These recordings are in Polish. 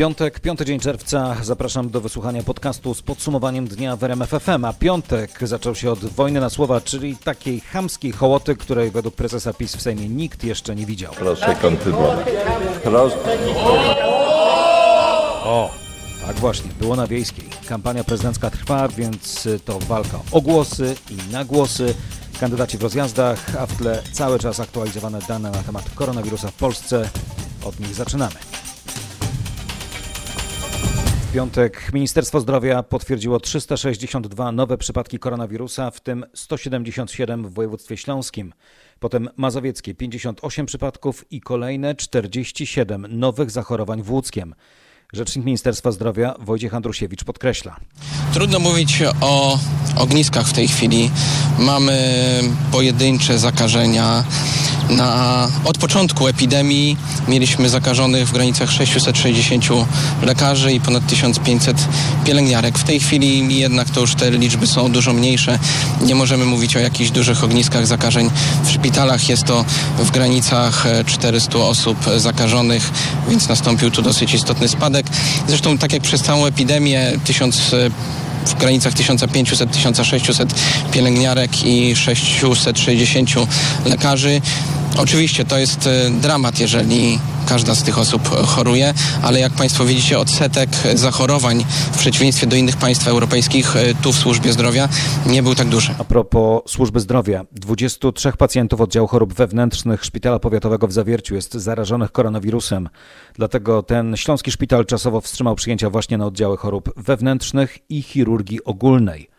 Piątek, piąty dzień czerwca. Zapraszam do wysłuchania podcastu z podsumowaniem dnia w. A piątek zaczął się od wojny na słowa, czyli takiej chamskiej hołoty, której według prezesa PiS w Sejmie nikt jeszcze nie widział. Proszę kontynuować. Proszę. O, tak właśnie, było na wiejskiej. Kampania prezydencka trwa, więc to walka o głosy i na głosy. Kandydaci w rozjazdach, a w tle cały czas aktualizowane dane na temat koronawirusa w Polsce. Od nich zaczynamy. Piątek Ministerstwo Zdrowia potwierdziło 362 nowe przypadki koronawirusa, w tym 177 w województwie śląskim. Potem mazowieckie 58 przypadków i kolejne 47 nowych zachorowań w Łódzkiem. Rzecznik Ministerstwa Zdrowia Wojciech Andrusiewicz podkreśla. Trudno mówić o ogniskach w tej chwili. Mamy pojedyncze zakażenia. Na, od początku epidemii mieliśmy zakażonych w granicach 660 lekarzy i ponad 1500 pielęgniarek. W tej chwili jednak to już te liczby są dużo mniejsze. Nie możemy mówić o jakichś dużych ogniskach zakażeń w szpitalach. Jest to w granicach 400 osób zakażonych, więc nastąpił tu dosyć istotny spadek. Zresztą tak jak przez całą epidemię 1000 w granicach 1500-1600 pielęgniarek i 660 lekarzy. Oczywiście to jest dramat, jeżeli każda z tych osób choruje, ale jak Państwo widzicie, odsetek zachorowań w przeciwieństwie do innych państw europejskich tu w służbie zdrowia nie był tak duży. A propos służby zdrowia, 23 pacjentów oddziału chorób wewnętrznych Szpitala Powiatowego w Zawierciu jest zarażonych koronawirusem. Dlatego ten śląski szpital czasowo wstrzymał przyjęcia właśnie na oddziały chorób wewnętrznych i chirurgii ogólnej.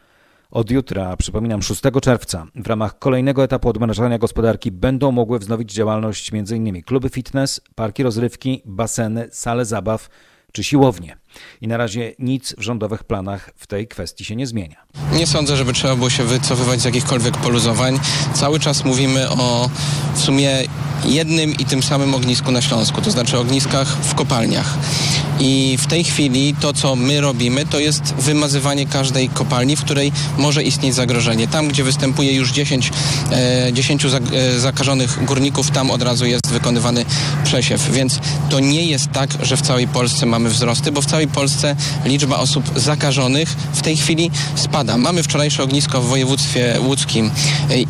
Od jutra, przypominam 6 czerwca, w ramach kolejnego etapu odmrażania gospodarki będą mogły wznowić działalność m.in. kluby fitness, parki rozrywki, baseny, sale zabaw czy siłownie. I na razie nic w rządowych planach w tej kwestii się nie zmienia. Nie sądzę, żeby trzeba było się wycofywać z jakichkolwiek poluzowań. Cały czas mówimy o w sumie jednym i tym samym ognisku na Śląsku, to znaczy ogniskach w kopalniach. I w tej chwili to, co my robimy, to jest wymazywanie każdej kopalni, w której może istnieć zagrożenie. Tam, gdzie występuje już 10, e, 10 zakażonych górników, tam od razu jest wykonywany przesiew. Więc to nie jest tak, że w całej Polsce mamy wzrosty, bo w całej Polsce liczba osób zakażonych w tej chwili spada. Mamy wczorajsze ognisko w województwie łódzkim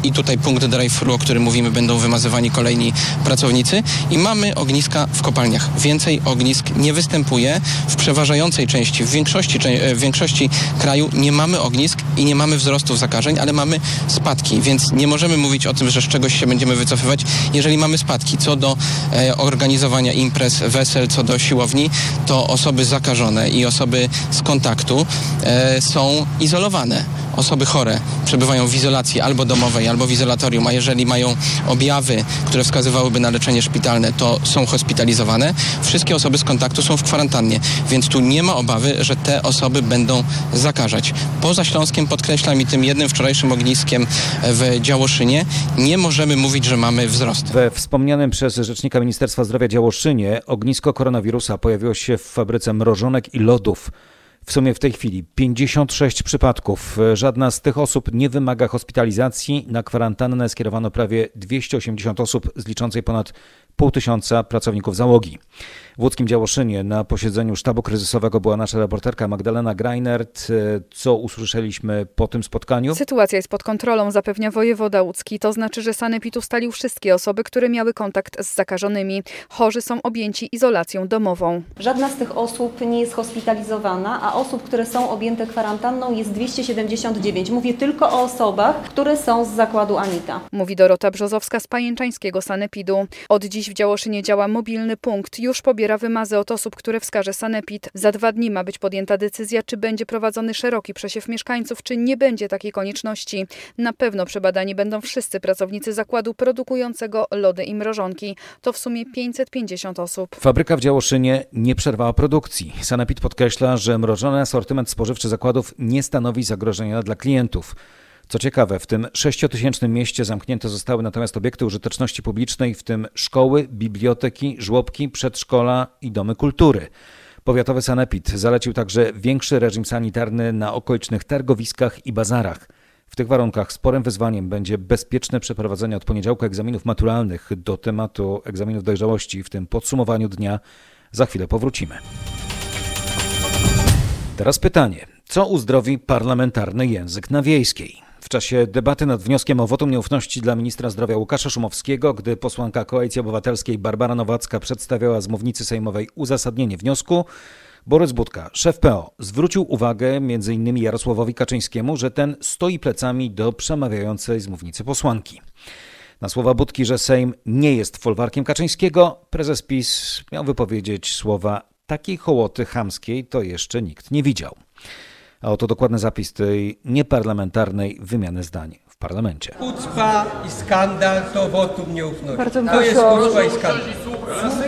i tutaj punkt drive-thru, o którym mówimy, będą wymazywani kolejni pracownicy i mamy ogniska w kopalniach. Więcej ognisk nie występuje. W przeważającej części, w większości, w większości kraju nie mamy ognisk i nie mamy wzrostów zakażeń, ale mamy spadki, więc nie możemy mówić o tym, że z czegoś się będziemy wycofywać, jeżeli mamy spadki. Co do e, organizowania imprez, wesel, co do siłowni, to osoby zakażone i osoby z kontaktu e, są izolowane osoby chore przebywają w izolacji albo domowej, albo w izolatorium, a jeżeli mają objawy, które wskazywałyby na leczenie szpitalne, to są hospitalizowane. Wszystkie osoby z kontaktu są w kwarantannie, więc tu nie ma obawy, że te osoby będą zakażać. Poza Śląskiem, podkreślam i tym jednym wczorajszym ogniskiem w Działoszynie, nie możemy mówić, że mamy wzrost. We wspomnianym przez Rzecznika Ministerstwa Zdrowia Działoszynie ognisko koronawirusa pojawiło się w fabryce mrożonek i lodów. W sumie w tej chwili 56 przypadków. Żadna z tych osób nie wymaga hospitalizacji. Na kwarantannę skierowano prawie 280 osób z liczącej ponad pół tysiąca pracowników załogi. W łódzkim Działoszynie na posiedzeniu sztabu kryzysowego była nasza reporterka Magdalena Greinert. Co usłyszeliśmy po tym spotkaniu? Sytuacja jest pod kontrolą, zapewnia wojewoda łódzki. To znaczy, że sanepid ustalił wszystkie osoby, które miały kontakt z zakażonymi. Chorzy są objęci izolacją domową. Żadna z tych osób nie jest hospitalizowana, a osób, które są objęte kwarantanną jest 279. Mówię tylko o osobach, które są z zakładu Anita. Mówi Dorota Brzozowska z pajęczańskiego sanepidu. Od dziś w Działoszynie działa mobilny punkt. Już pobiera wymazy od osób, które wskaże sanepid. Za dwa dni ma być podjęta decyzja, czy będzie prowadzony szeroki przesiew mieszkańców, czy nie będzie takiej konieczności. Na pewno przebadani będą wszyscy pracownicy zakładu produkującego lody i mrożonki. To w sumie 550 osób. Fabryka w Działoszynie nie przerwała produkcji. Sanepid podkreśla, że mrożony asortyment spożywczy zakładów nie stanowi zagrożenia dla klientów. Co ciekawe, w tym sześciotysięcznym mieście zamknięte zostały natomiast obiekty użyteczności publicznej, w tym szkoły, biblioteki, żłobki, przedszkola i domy kultury. Powiatowy sanepid zalecił także większy reżim sanitarny na okolicznych targowiskach i bazarach. W tych warunkach sporym wyzwaniem będzie bezpieczne przeprowadzenie od poniedziałku egzaminów maturalnych. Do tematu egzaminów dojrzałości w tym podsumowaniu dnia za chwilę powrócimy. Teraz pytanie. Co uzdrowi parlamentarny język na wiejskiej? Czasie debaty nad wnioskiem o wotum nieufności dla ministra zdrowia Łukasza Szumowskiego, gdy posłanka Koalicji Obywatelskiej Barbara Nowacka przedstawiała z mównicy sejmowej uzasadnienie wniosku, Borys Budka, szef PO, zwrócił uwagę m.in. Jarosławowi Kaczyńskiemu, że ten stoi plecami do przemawiającej z mównicy posłanki. Na słowa Budki, że Sejm nie jest folwarkiem Kaczyńskiego, prezes PiS miał wypowiedzieć słowa takiej hołoty chamskiej to jeszcze nikt nie widział. A oto dokładny zapis tej nieparlamentarnej wymiany zdań w parlamencie. Kucpa i skandal to wotum nieufności. Bardzo to jest kucpa i skandal.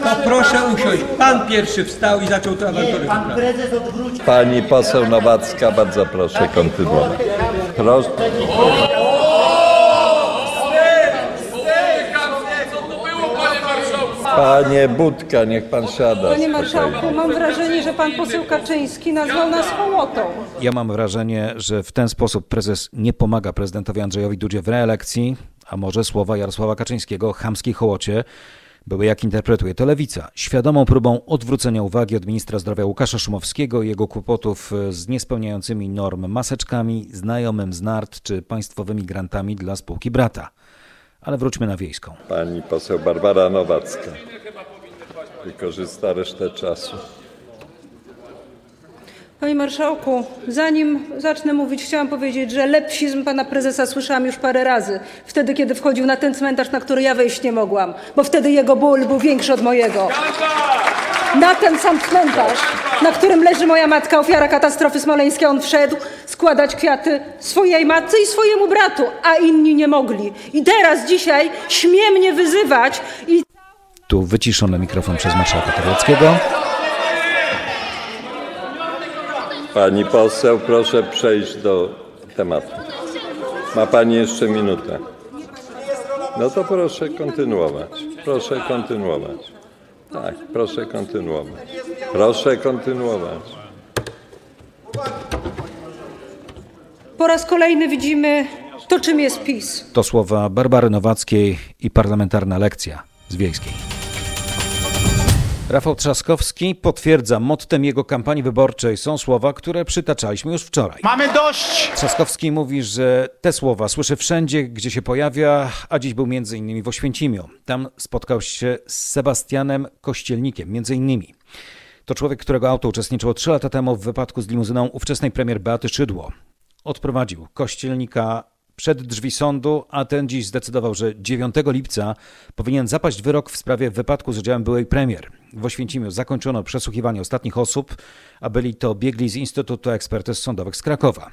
To proszę usiąść. Pan pierwszy wstał i zaczął tę awanturę. wyprawiać. Pani poseł Nowacka, bardzo proszę kontynuować. Proszę, panie Budka, niech pan siada. Panie marszałku, mam wrażenie, że pan poseł Kaczyński nazwał nas hołotą. Ja mam wrażenie, że w ten sposób prezes nie pomaga prezydentowi Andrzejowi Dudzie w reelekcji, a może słowa Jarosława Kaczyńskiego o chamskiej hołocie były, jak interpretuje to lewica, świadomą próbą odwrócenia uwagi od ministra zdrowia Łukasza Szumowskiego i jego kłopotów z niespełniającymi norm maseczkami, znajomym z nart czy państwowymi grantami dla spółki brata. Ale wróćmy na wiejską. Pani poseł Barbara Nowacka. Wykorzysta resztę czasu. Panie marszałku, zanim zacznę mówić, chciałam powiedzieć, że lepsizm pana prezesa słyszałam już parę razy. Wtedy, kiedy wchodził na ten cmentarz, na który ja wejść nie mogłam, bo wtedy jego ból był większy od mojego. Na ten sam cmentarz, na którym leży moja matka, ofiara katastrofy smoleńskiej, on wszedł składać kwiaty swojej matce i swojemu bratu, a inni nie mogli. I teraz, dzisiaj śmie mnie wyzywać i Tu wyciszony mikrofon przez marszałka Terleckiego. Pani poseł, proszę przejść do tematu. Ma pani jeszcze minutę. No to proszę kontynuować. Proszę kontynuować. Tak, proszę kontynuować. Proszę kontynuować. po raz kolejny widzimy to, czym jest PiS. To słowa Barbary Nowackiej i parlamentarna lekcja z wiejskiej. Rafał Trzaskowski potwierdza, mottem jego kampanii wyborczej są słowa, które przytaczaliśmy już wczoraj. Mamy dość! Trzaskowski mówi, że te słowa słyszy wszędzie, gdzie się pojawia, a dziś był między innymi w Oświęcimiu. Tam spotkał się z Sebastianem Kościelnikiem, między innymi. To człowiek, którego auto uczestniczyło trzy lata temu w wypadku z limuzyną ówczesnej premier Beaty Szydło. Odprowadził Kościelnika przed drzwi sądu, a ten dziś zdecydował, że 9 lipca powinien zapaść wyrok w sprawie wypadku z udziałem byłej premier. W Oświęcimiu zakończono przesłuchiwanie ostatnich osób, a byli to biegli z Instytutu Ekspertyz Sądowych z Krakowa.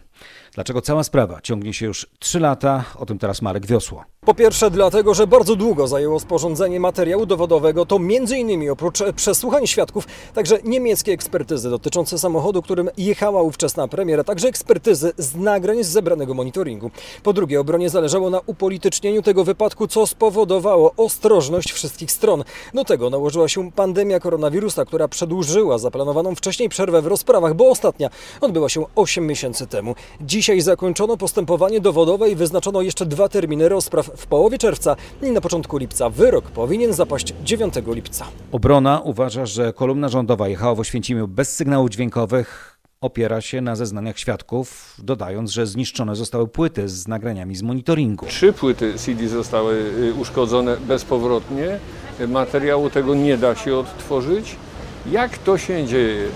Dlaczego cała sprawa ciągnie się już 3 lata? O tym teraz Marek Wiosło. Po pierwsze dlatego, że bardzo długo zajęło sporządzenie materiału dowodowego, to m.in. oprócz przesłuchań świadków, także niemieckie ekspertyzy dotyczące samochodu, którym jechała ówczesna premiera, także ekspertyzy z nagrań z zebranego monitoringu. Po drugie, obronie zależało na upolitycznieniu tego wypadku, co spowodowało ostrożność wszystkich stron. Do tego nałożyła się pandemia koronawirusa, która przedłużyła zaplanowaną wcześniej przerwę w rozprawach, bo ostatnia odbyła się 8 miesięcy temu. Dzisiaj zakończono postępowanie dowodowe i wyznaczono jeszcze dwa terminy rozpraw w połowie czerwca i na początku lipca. Wyrok powinien zapaść 9 lipca. Obrona uważa, że kolumna rządowa jechała w Oświęcimiu bez sygnałów dźwiękowych. Opiera się na zeznaniach świadków, dodając, że zniszczone zostały płyty z nagraniami z monitoringu. Trzy płyty CD zostały y, uszkodzone bezpowrotnie. Materiału tego nie da się odtworzyć. Jak to się dzieje,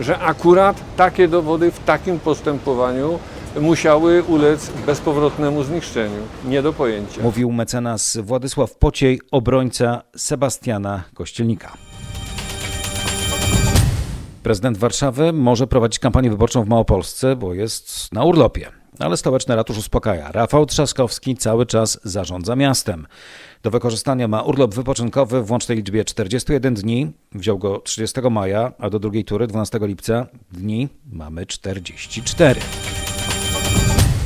że akurat takie dowody w takim postępowaniu musiały ulec bezpowrotnemu zniszczeniu? Nie do pojęcia. Mówił mecenas Władysław Pociej, obrońca Sebastiana Kościelnika. Prezydent Warszawy może prowadzić kampanię wyborczą w Małopolsce, bo jest na urlopie. Ale stołeczny ratusz uspokaja. Rafał Trzaskowski cały czas zarządza miastem. Do wykorzystania ma urlop wypoczynkowy w łącznej liczbie 41 dni. Wziął go 30 maja, a do drugiej tury 12 lipca dni mamy 44.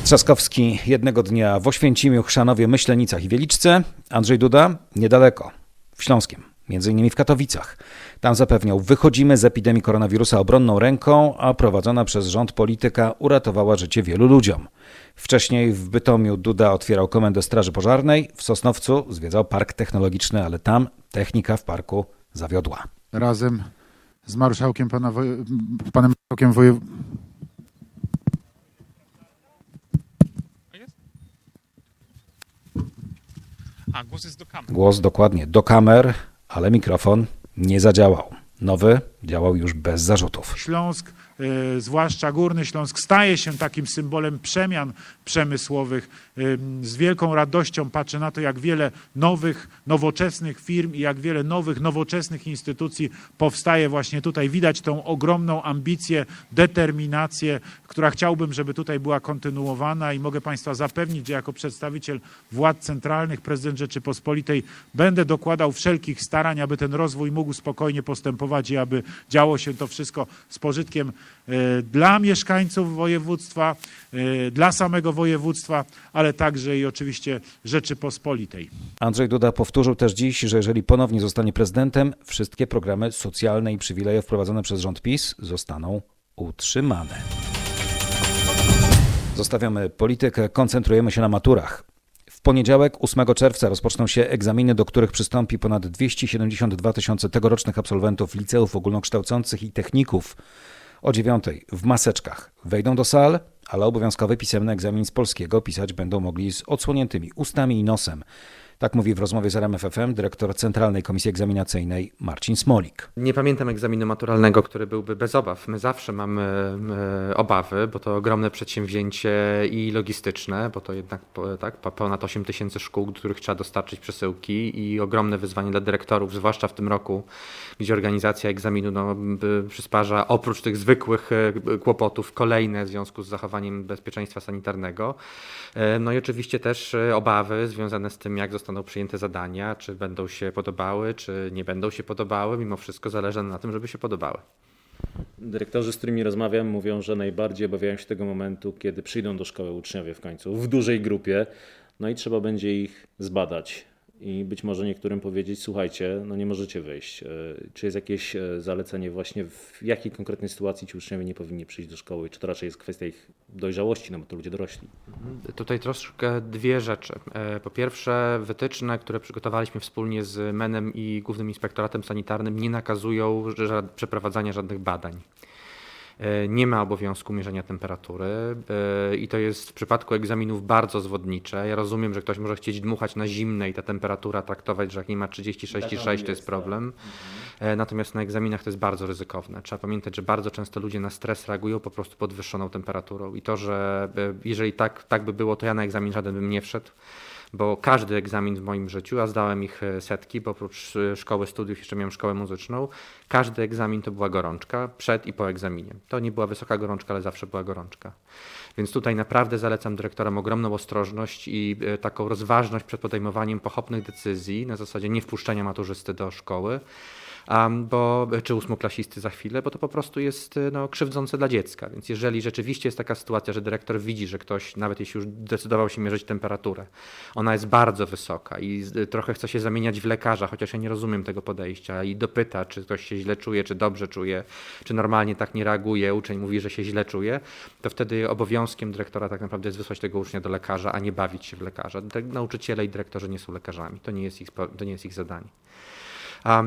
Trzaskowski jednego dnia w Oświęcimiu, Chrzanowie, Myślenicach i Wieliczce. Andrzej Duda niedaleko, w Śląskiem, między innymi w Katowicach. Tam zapewniał, wychodzimy z epidemii koronawirusa obronną ręką, a prowadzona przez rząd polityka uratowała życie wielu ludziom. Wcześniej w Bytomiu Duda otwierał komendę Straży Pożarnej, w Sosnowcu zwiedzał park technologiczny, ale tam technika w parku zawiodła. Razem z marszałkiem pana woje... panem marszałkiem wojew... A, głos jest do kamer. Głos dokładnie do kamer ale mikrofon nie zadziałał. Nowy działał już bez zarzutów. Śląsk, e, zwłaszcza Górny Śląsk, staje się takim symbolem przemian przemysłowych. Z wielką radością patrzę na to, jak wiele nowych, nowoczesnych firm i jak wiele nowych, nowoczesnych instytucji powstaje właśnie tutaj. Widać tą ogromną ambicję, determinację, która chciałbym, żeby tutaj była kontynuowana i mogę Państwa zapewnić, że jako przedstawiciel władz centralnych, prezydent Rzeczypospolitej, będę dokładał wszelkich starań, aby ten rozwój mógł spokojnie postępować i aby działo się to wszystko z pożytkiem e, dla mieszkańców województwa, dla samego województwa, ale także i oczywiście Rzeczypospolitej. Andrzej Duda powtórzył też dziś, że jeżeli ponownie zostanie prezydentem, wszystkie programy socjalne i przywileje wprowadzone przez rząd PiS zostaną utrzymane. Zostawiamy politykę, koncentrujemy się na maturach. W poniedziałek, 8 czerwca, rozpoczną się egzaminy, do których przystąpi ponad 272 tysiące tegorocznych absolwentów liceów ogólnokształcących i techników. O 9 w maseczkach wejdą do sal, ale obowiązkowy pisemny egzamin z polskiego pisać będą mogli z odsłoniętymi ustami i nosem. Tak mówi w rozmowie z RMFFM dyrektor Centralnej Komisji Egzaminacyjnej Marcin Smolik. Nie pamiętam egzaminu maturalnego, który byłby bez obaw. My zawsze mamy e, obawy, bo to ogromne przedsięwzięcie i logistyczne, bo to jednak tak, ponad 8 tysięcy szkół, do których trzeba dostarczyć przesyłki i ogromne wyzwanie dla dyrektorów, zwłaszcza w tym roku, gdzie organizacja egzaminu no, przysparza oprócz tych zwykłych e, kłopotów kolejne w związku z zachowaniem bezpieczeństwa sanitarnego. E, no i oczywiście też obawy związane z tym, jak zostaną zostaną przyjęte zadania, czy będą się podobały, czy nie będą się podobały. Mimo wszystko zależy na tym, żeby się podobały. Dyrektorzy, z którymi rozmawiam, mówią, że najbardziej obawiają się tego momentu, kiedy przyjdą do szkoły uczniowie w końcu, w dużej grupie, no i trzeba będzie ich zbadać i być może niektórym powiedzieć, słuchajcie, no nie możecie wyjść. E, czy jest jakieś e, zalecenie właśnie, w jakiej konkretnej sytuacji ci uczniowie nie powinni przyjść do szkoły? Czy to raczej jest kwestia ich dojrzałości, no bo to ludzie dorośli? Mhm. Tutaj troszkę dwie rzeczy. E, po pierwsze, wytyczne, które przygotowaliśmy wspólnie z MEN-em i Głównym Inspektoratem Sanitarnym nie nakazują przeprowadzania żadnych badań. E, nie ma obowiązku mierzenia temperatury e, i to jest w przypadku egzaminów bardzo zwodnicze. Ja rozumiem, że ktoś może chcieć dmuchać na zimne i ta temperatura traktować, że jak nie ma 36,6 to jest problem. E, natomiast na egzaminach to jest bardzo ryzykowne. Trzeba pamiętać, że bardzo często ludzie na stres reagują po prostu podwyższoną temperaturą i to, że jeżeli tak, tak by było, to ja na egzamin żaden bym nie wszedł bo każdy egzamin w moim życiu, a zdałem ich e, setki, bo oprócz e, szkoły studiów jeszcze miałem szkołę muzyczną, każdy egzamin to była gorączka przed i po egzaminie. To nie była wysoka gorączka, ale zawsze była gorączka. Więc tutaj naprawdę zalecam dyrektorom ogromną ostrożność i e, taką rozważność przed podejmowaniem pochopnych decyzji na zasadzie nie wpuszczenia maturzysty do szkoły bo, czy ósmoklasisty za chwilę, bo to po prostu jest no, krzywdzące dla dziecka. Więc jeżeli rzeczywiście jest taka sytuacja, że dyrektor widzi, że ktoś, nawet jeśli już decydował się mierzyć temperaturę, ona jest bardzo wysoka i trochę chce się zamieniać w lekarza, chociaż ja nie rozumiem tego podejścia i dopyta, czy ktoś się źle czuje, czy dobrze czuje, czy normalnie tak nie reaguje, uczeń mówi, że się źle czuje, to wtedy obowiązkiem dyrektora tak naprawdę jest wysłać tego ucznia do lekarza, a nie bawić się w lekarza. Nauczyciele i dyrektorzy nie są lekarzami, to nie jest ich, to nie jest ich zadanie.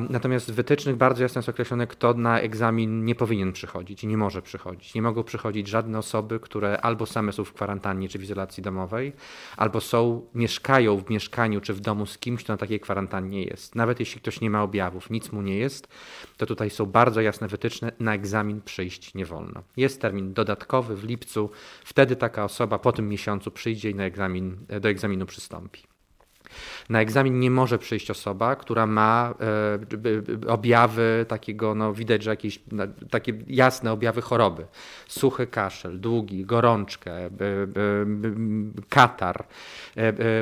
Natomiast w wytycznych bardzo jasno jest określone, kto na egzamin nie powinien przychodzić i nie może przychodzić. Nie mogą przychodzić żadne osoby, które albo same są w kwarantannie czy w izolacji domowej, albo są, mieszkają w mieszkaniu czy w domu z kimś, kto na takiej kwarantannie jest. Nawet jeśli ktoś nie ma objawów, nic mu nie jest, to tutaj są bardzo jasne wytyczne, na egzamin przyjść nie wolno. Jest termin dodatkowy w lipcu, wtedy taka osoba po tym miesiącu przyjdzie i na egzamin, do egzaminu przystąpi. Na egzamin nie może przyjść osoba, która ma e, objawy takiego, no widać, że jakieś takie jasne objawy choroby. Suchy kaszel, długi, gorączkę, e, e, katar,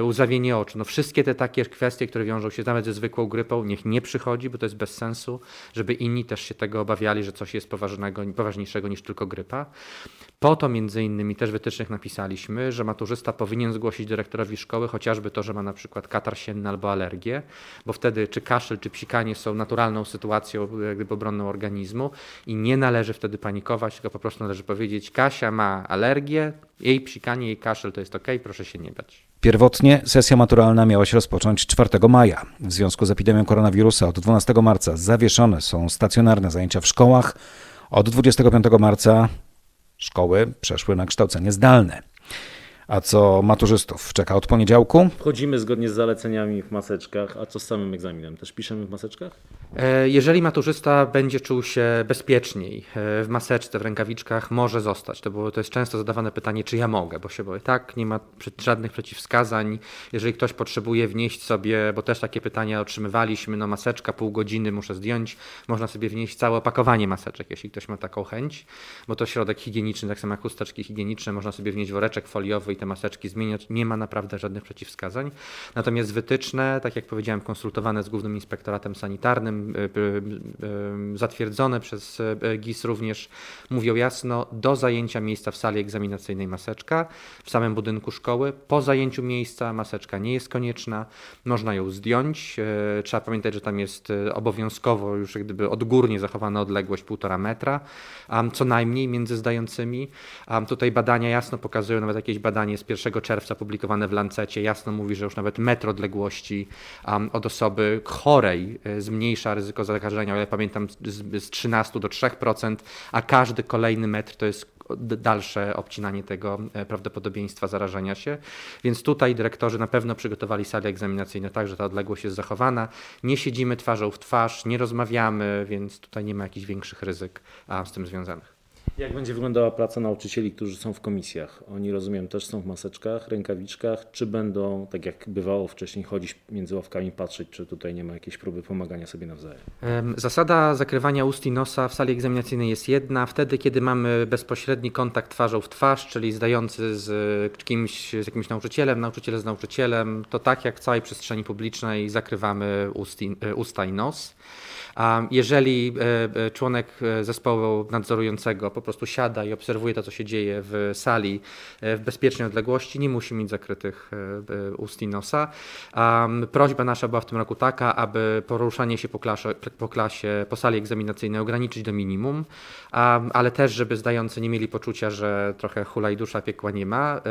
łzawienie oczu. No wszystkie te takie kwestie, które wiążą się nawet ze zwykłą grypą, niech nie przychodzi, bo to jest bez sensu, żeby inni też się tego obawiali, że coś jest poważnego, poważniejszego niż tylko grypa. Po to między innymi też wytycznych napisaliśmy, że maturzysta powinien zgłosić dyrektorowi szkoły chociażby to, że ma na przykład katar albo alergię, bo wtedy czy kaszel, czy psikanie są naturalną sytuacją gdyby obronną organizmu i nie należy wtedy panikować, tylko po prostu należy powiedzieć Kasia ma alergię, jej psikanie, jej kaszel to jest ok, proszę się nie bać. Pierwotnie sesja maturalna miała się rozpocząć 4 maja. W związku z epidemią koronawirusa od 12 marca zawieszone są stacjonarne zajęcia w szkołach. Od 25 marca szkoły przeszły na kształcenie zdalne. A co maturzystów czeka od poniedziałku? Wchodzimy zgodnie z zaleceniami w maseczkach, a co z samym egzaminem? Też piszemy w maseczkach? E, jeżeli maturzysta będzie czuł się bezpieczniej e, w maseczce, w rękawiczkach, może zostać. To, było, to jest często zadawane pytanie, czy ja mogę, bo się boję. Tak, nie ma żadnych przeciwwskazań. Jeżeli ktoś potrzebuje wnieść sobie, bo też takie pytania otrzymywaliśmy, no maseczka, pół godziny muszę zdjąć, można sobie wnieść całe opakowanie maseczek, jeśli ktoś ma taką chęć, bo to środek higieniczny, tak samo jak chusteczki higieniczne, można sobie wnieść woreczek foliowy i te maseczki zmieniać. Nie ma naprawdę żadnych przeciwwskazań. Natomiast wytyczne, tak jak powiedziałem, konsultowane z Głównym Inspektoratem Sanitarnym, zatwierdzone przez GIS również mówią jasno, do zajęcia miejsca w sali egzaminacyjnej maseczka, w samym budynku szkoły. Po zajęciu miejsca maseczka nie jest konieczna, można ją zdjąć. Trzeba pamiętać, że tam jest obowiązkowo już gdyby odgórnie zachowana odległość półtora metra, co najmniej między zdającymi. Tutaj badania jasno pokazują, nawet jakieś badanie z 1 czerwca publikowane w Lancecie jasno mówi, że już nawet metr odległości od osoby chorej e, zmniejsza ryzyko zakażenia, ale pamiętam z, z 13 do 3%, a każdy kolejny metr to jest dalsze obcinanie tego e, prawdopodobieństwa zarażenia się. Więc tutaj dyrektorzy na pewno przygotowali sale egzaminacyjne tak, że ta odległość jest zachowana. Nie siedzimy twarzą w twarz, nie rozmawiamy, więc tutaj nie ma jakichś większych ryzyk z tym związanych. Jak będzie wyglądała praca nauczycieli, którzy są w komisjach? Oni, rozumiem, też są w maseczkach, rękawiczkach, czy będą, tak jak bywało wcześniej, chodzić między ławkami, patrzeć, czy tutaj nie ma jakiejś próby pomagania sobie nawzajem? Zasada zakrywania ust i nosa w sali egzaminacyjnej jest jedna. Wtedy, kiedy mamy bezpośredni kontakt twarzą w twarz, czyli zdający z kimś, z jakimś nauczycielem, nauczyciel z nauczycielem, to tak jak w całej przestrzeni publicznej zakrywamy usta i nos. Jeżeli e, e, członek e, zespołu nadzorującego po prostu siada i obserwuje to, co się dzieje w sali w bezpiecznej odległości, nie musi mieć zakrytych ust i nosa. Prośba nasza była w tym roku taka, aby poruszanie się po klasie, po, klasie, po sali egzaminacyjnej ograniczyć do minimum, ale też, żeby zdający nie mieli poczucia, że trochę hula i dusza piekła nie ma.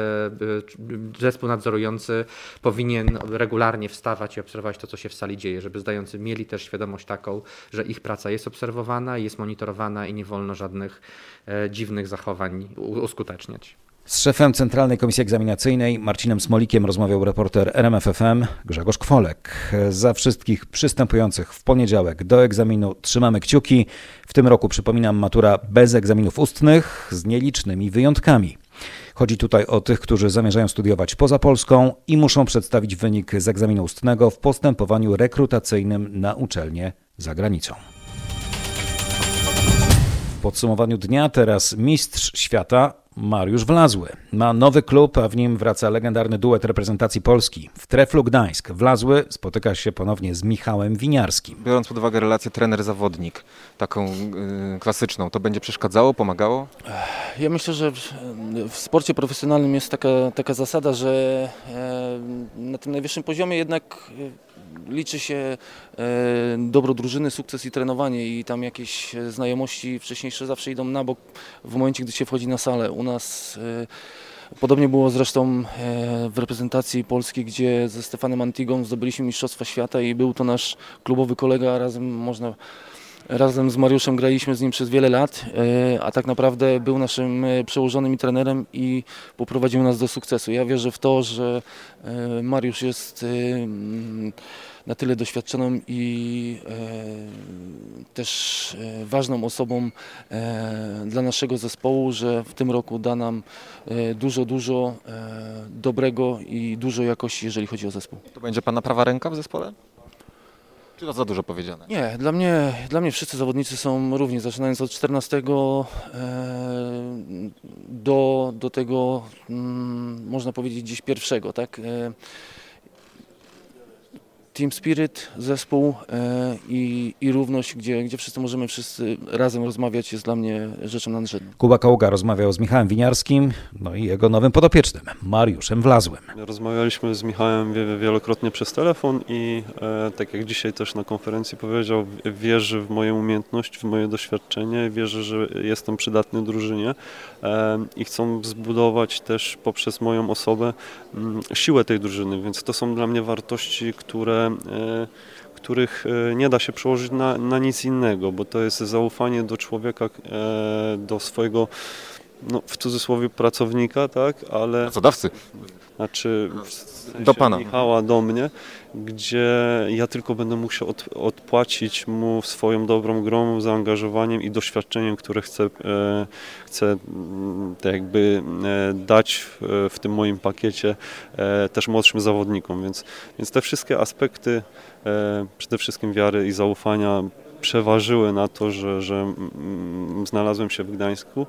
Zespół nadzorujący powinien regularnie wstawać i obserwować to, co się w sali dzieje, żeby zdający mieli też świadomość taką, że ich praca jest obserwowana, jest monitorowana i nie wolno żadnych e, dziwnych zachowań uskuteczniać. Z szefem Centralnej Komisji Egzaminacyjnej Marcinem Smolikiem rozmawiał reporter RMFFM Grzegorz Kwolek. Za wszystkich przystępujących w poniedziałek do egzaminu trzymamy kciuki. W tym roku, przypominam, matura bez egzaminów ustnych z nielicznymi wyjątkami. Chodzi tutaj o tych, którzy zamierzają studiować poza Polską i muszą przedstawić wynik z egzaminu ustnego w postępowaniu rekrutacyjnym na uczelnię za granicą. W podsumowaniu dnia. Teraz mistrz świata Mariusz Wlazły. Ma nowy klub, a w nim wraca legendarny duet reprezentacji Polski. W Treflu Gdańsk Wlazły spotyka się ponownie z Michałem Winiarskim. Biorąc pod uwagę relację trener-zawodnik, taką yy, klasyczną, to będzie przeszkadzało, pomagało? Ja myślę, że w, w sporcie profesjonalnym jest taka, taka zasada, że e, na tym najwyższym poziomie jednak liczy się e, dobro drużyny, sukces i trenowanie i tam jakieś znajomości wcześniejsze zawsze idą na bok w momencie, gdy się wchodzi na salę. U nas e, Podobnie było zresztą e, w reprezentacji Polski, gdzie ze Stefanem Antigą zdobyliśmy Mistrzostwa Świata i był to nasz klubowy kolega, razem można Razem z Mariuszem graliśmy z nim przez wiele lat, a tak naprawdę był naszym przełożonym i trenerem i poprowadził nas do sukcesu. Ja wierzę w to, że Mariusz jest na tyle doświadczoną i e, też e, ważną osobą e, dla naszego zespołu, że w tym roku da nam dużo, dużo dobrego i dużo jakości, jeżeli chodzi o zespół. To będzie Pana prawa ręka w zespole? Czy to za dużo powiedziane? Nie, dla mnie, dla mnie wszyscy zawodnicy są równi, zaczynając od 14 do, do tego, mm, można powiedzieć, gdzieś pierwszego. Tak? Team spirit, zespół e, i, i równość, gdzie, gdzie wszyscy możemy wszyscy razem rozmawiać, jest dla mnie rzeczą nadrzędną. Kuba Kaługa rozmawiał z Michałem Winiarskim, no i jego nowym podopiecznym, Mariuszem Wlazłym. Rozmawialiśmy z Michałem wielokrotnie przez telefon i e, tak jak dzisiaj też na konferencji powiedział, wierzy w moje umiejętności, w moje doświadczenie, wierzy, że jestem przydatny drużynie e, i chcą zbudować też poprzez moją osobę m, mm, siłę tej drużyny, więc to są dla mnie wartości, które E, których e, nie da się przełożyć na, na nic innego, bo to jest zaufanie do człowieka, e, do swojego no, w cudzysłowie pracownika, tak, ale... Pracodawcy. Znaczy w sensie Do pana. Michała do mnie, gdzie ja tylko będę musiał od, odpłacić mu swoją dobrą grą, zaangażowaniem i doświadczeniem, które chcę, e, chcę mm, tak jakby e, dać w, w tym moim pakiecie e, też młodszym zawodnikom, więc, więc te wszystkie aspekty e, przede wszystkim wiary i zaufania przeważyły na to, że, że mm, znalazłem się w Gdańsku,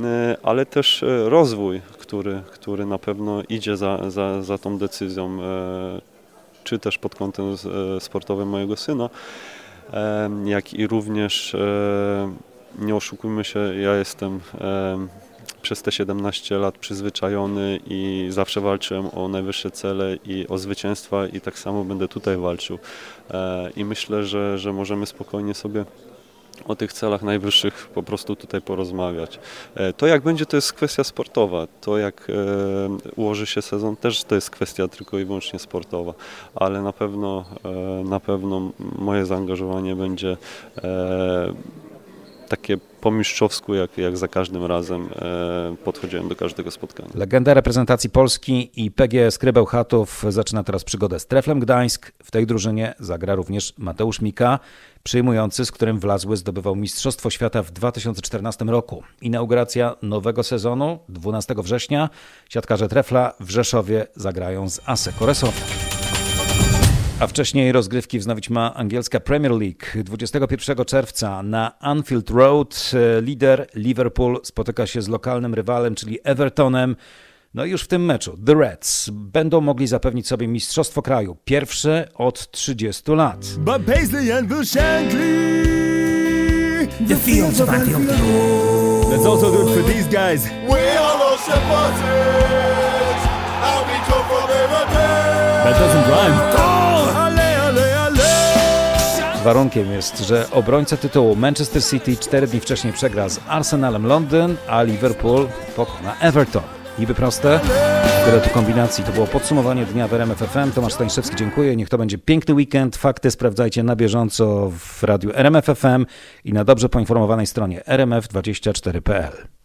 e, ale też e, rozwój, który, który na pewno idzie za, za, za tą decyzją, czy też pod kątem e, sportowym mojego syna, jak i również, e, nie oszukujmy się, ja jestem przez te 17 lat przyzwyczajony i zawsze walczyłem o najwyższe cele i o zwycięstwa i tak samo będę tutaj walczył. E, I myślę, że, że możemy spokojnie sobie o tych celach najwyższych po prostu tutaj porozmawiać. E, To jak będzie, to jest kwestia sportowa. To jak e, ułoży się sezon, też to jest kwestia tylko i wyłącznie sportowa, ale na pewno, e, na pewno moje zaangażowanie będzie takie po mistrzowsku, jak, jak za każdym razem e, podchodziłem do każdego spotkania. Legenda reprezentacji Polski i PGS Krybeł Chatów zaczyna teraz przygodę z Treflem Gdańsk. W tej drużynie zagra również Mateusz Mika, przyjmujący, z którym Wlazły zdobywał Mistrzostwo Świata w 2014 roku. Inauguracja nowego sezonu 12 września. Siatkarze Trefla w Rzeszowie zagrają z ASE Koresowem. A wcześniej rozgrywki wznowić ma angielska Premier League. 21 czerwca na Anfield Road e, lider Liverpool spotyka się z lokalnym rywalem, czyli Evertonem. No i już w tym meczu The Reds będą mogli zapewnić sobie mistrzostwo kraju. Pierwsze od 30 lat. But Paisley and Will Shankly. The fields of Anfield Road. Let's also it for these guys. We are los shepherders, and we come from Everton. That doesn't rhyme. Warunkiem jest, że obrońca tytułu Manchester City cztery dni wcześniej przegra z Arsenalem Londyn, a Liverpool pokona Everton. Niby proste, tyle tu kombinacji. To było podsumowanie dnia w RMF FM. Tomasz Stańszewski, dziękuję. Niech to będzie piękny weekend. Fakty sprawdzajcie na bieżąco w radiu RMF FM i na dobrze poinformowanej stronie rmf24.pl.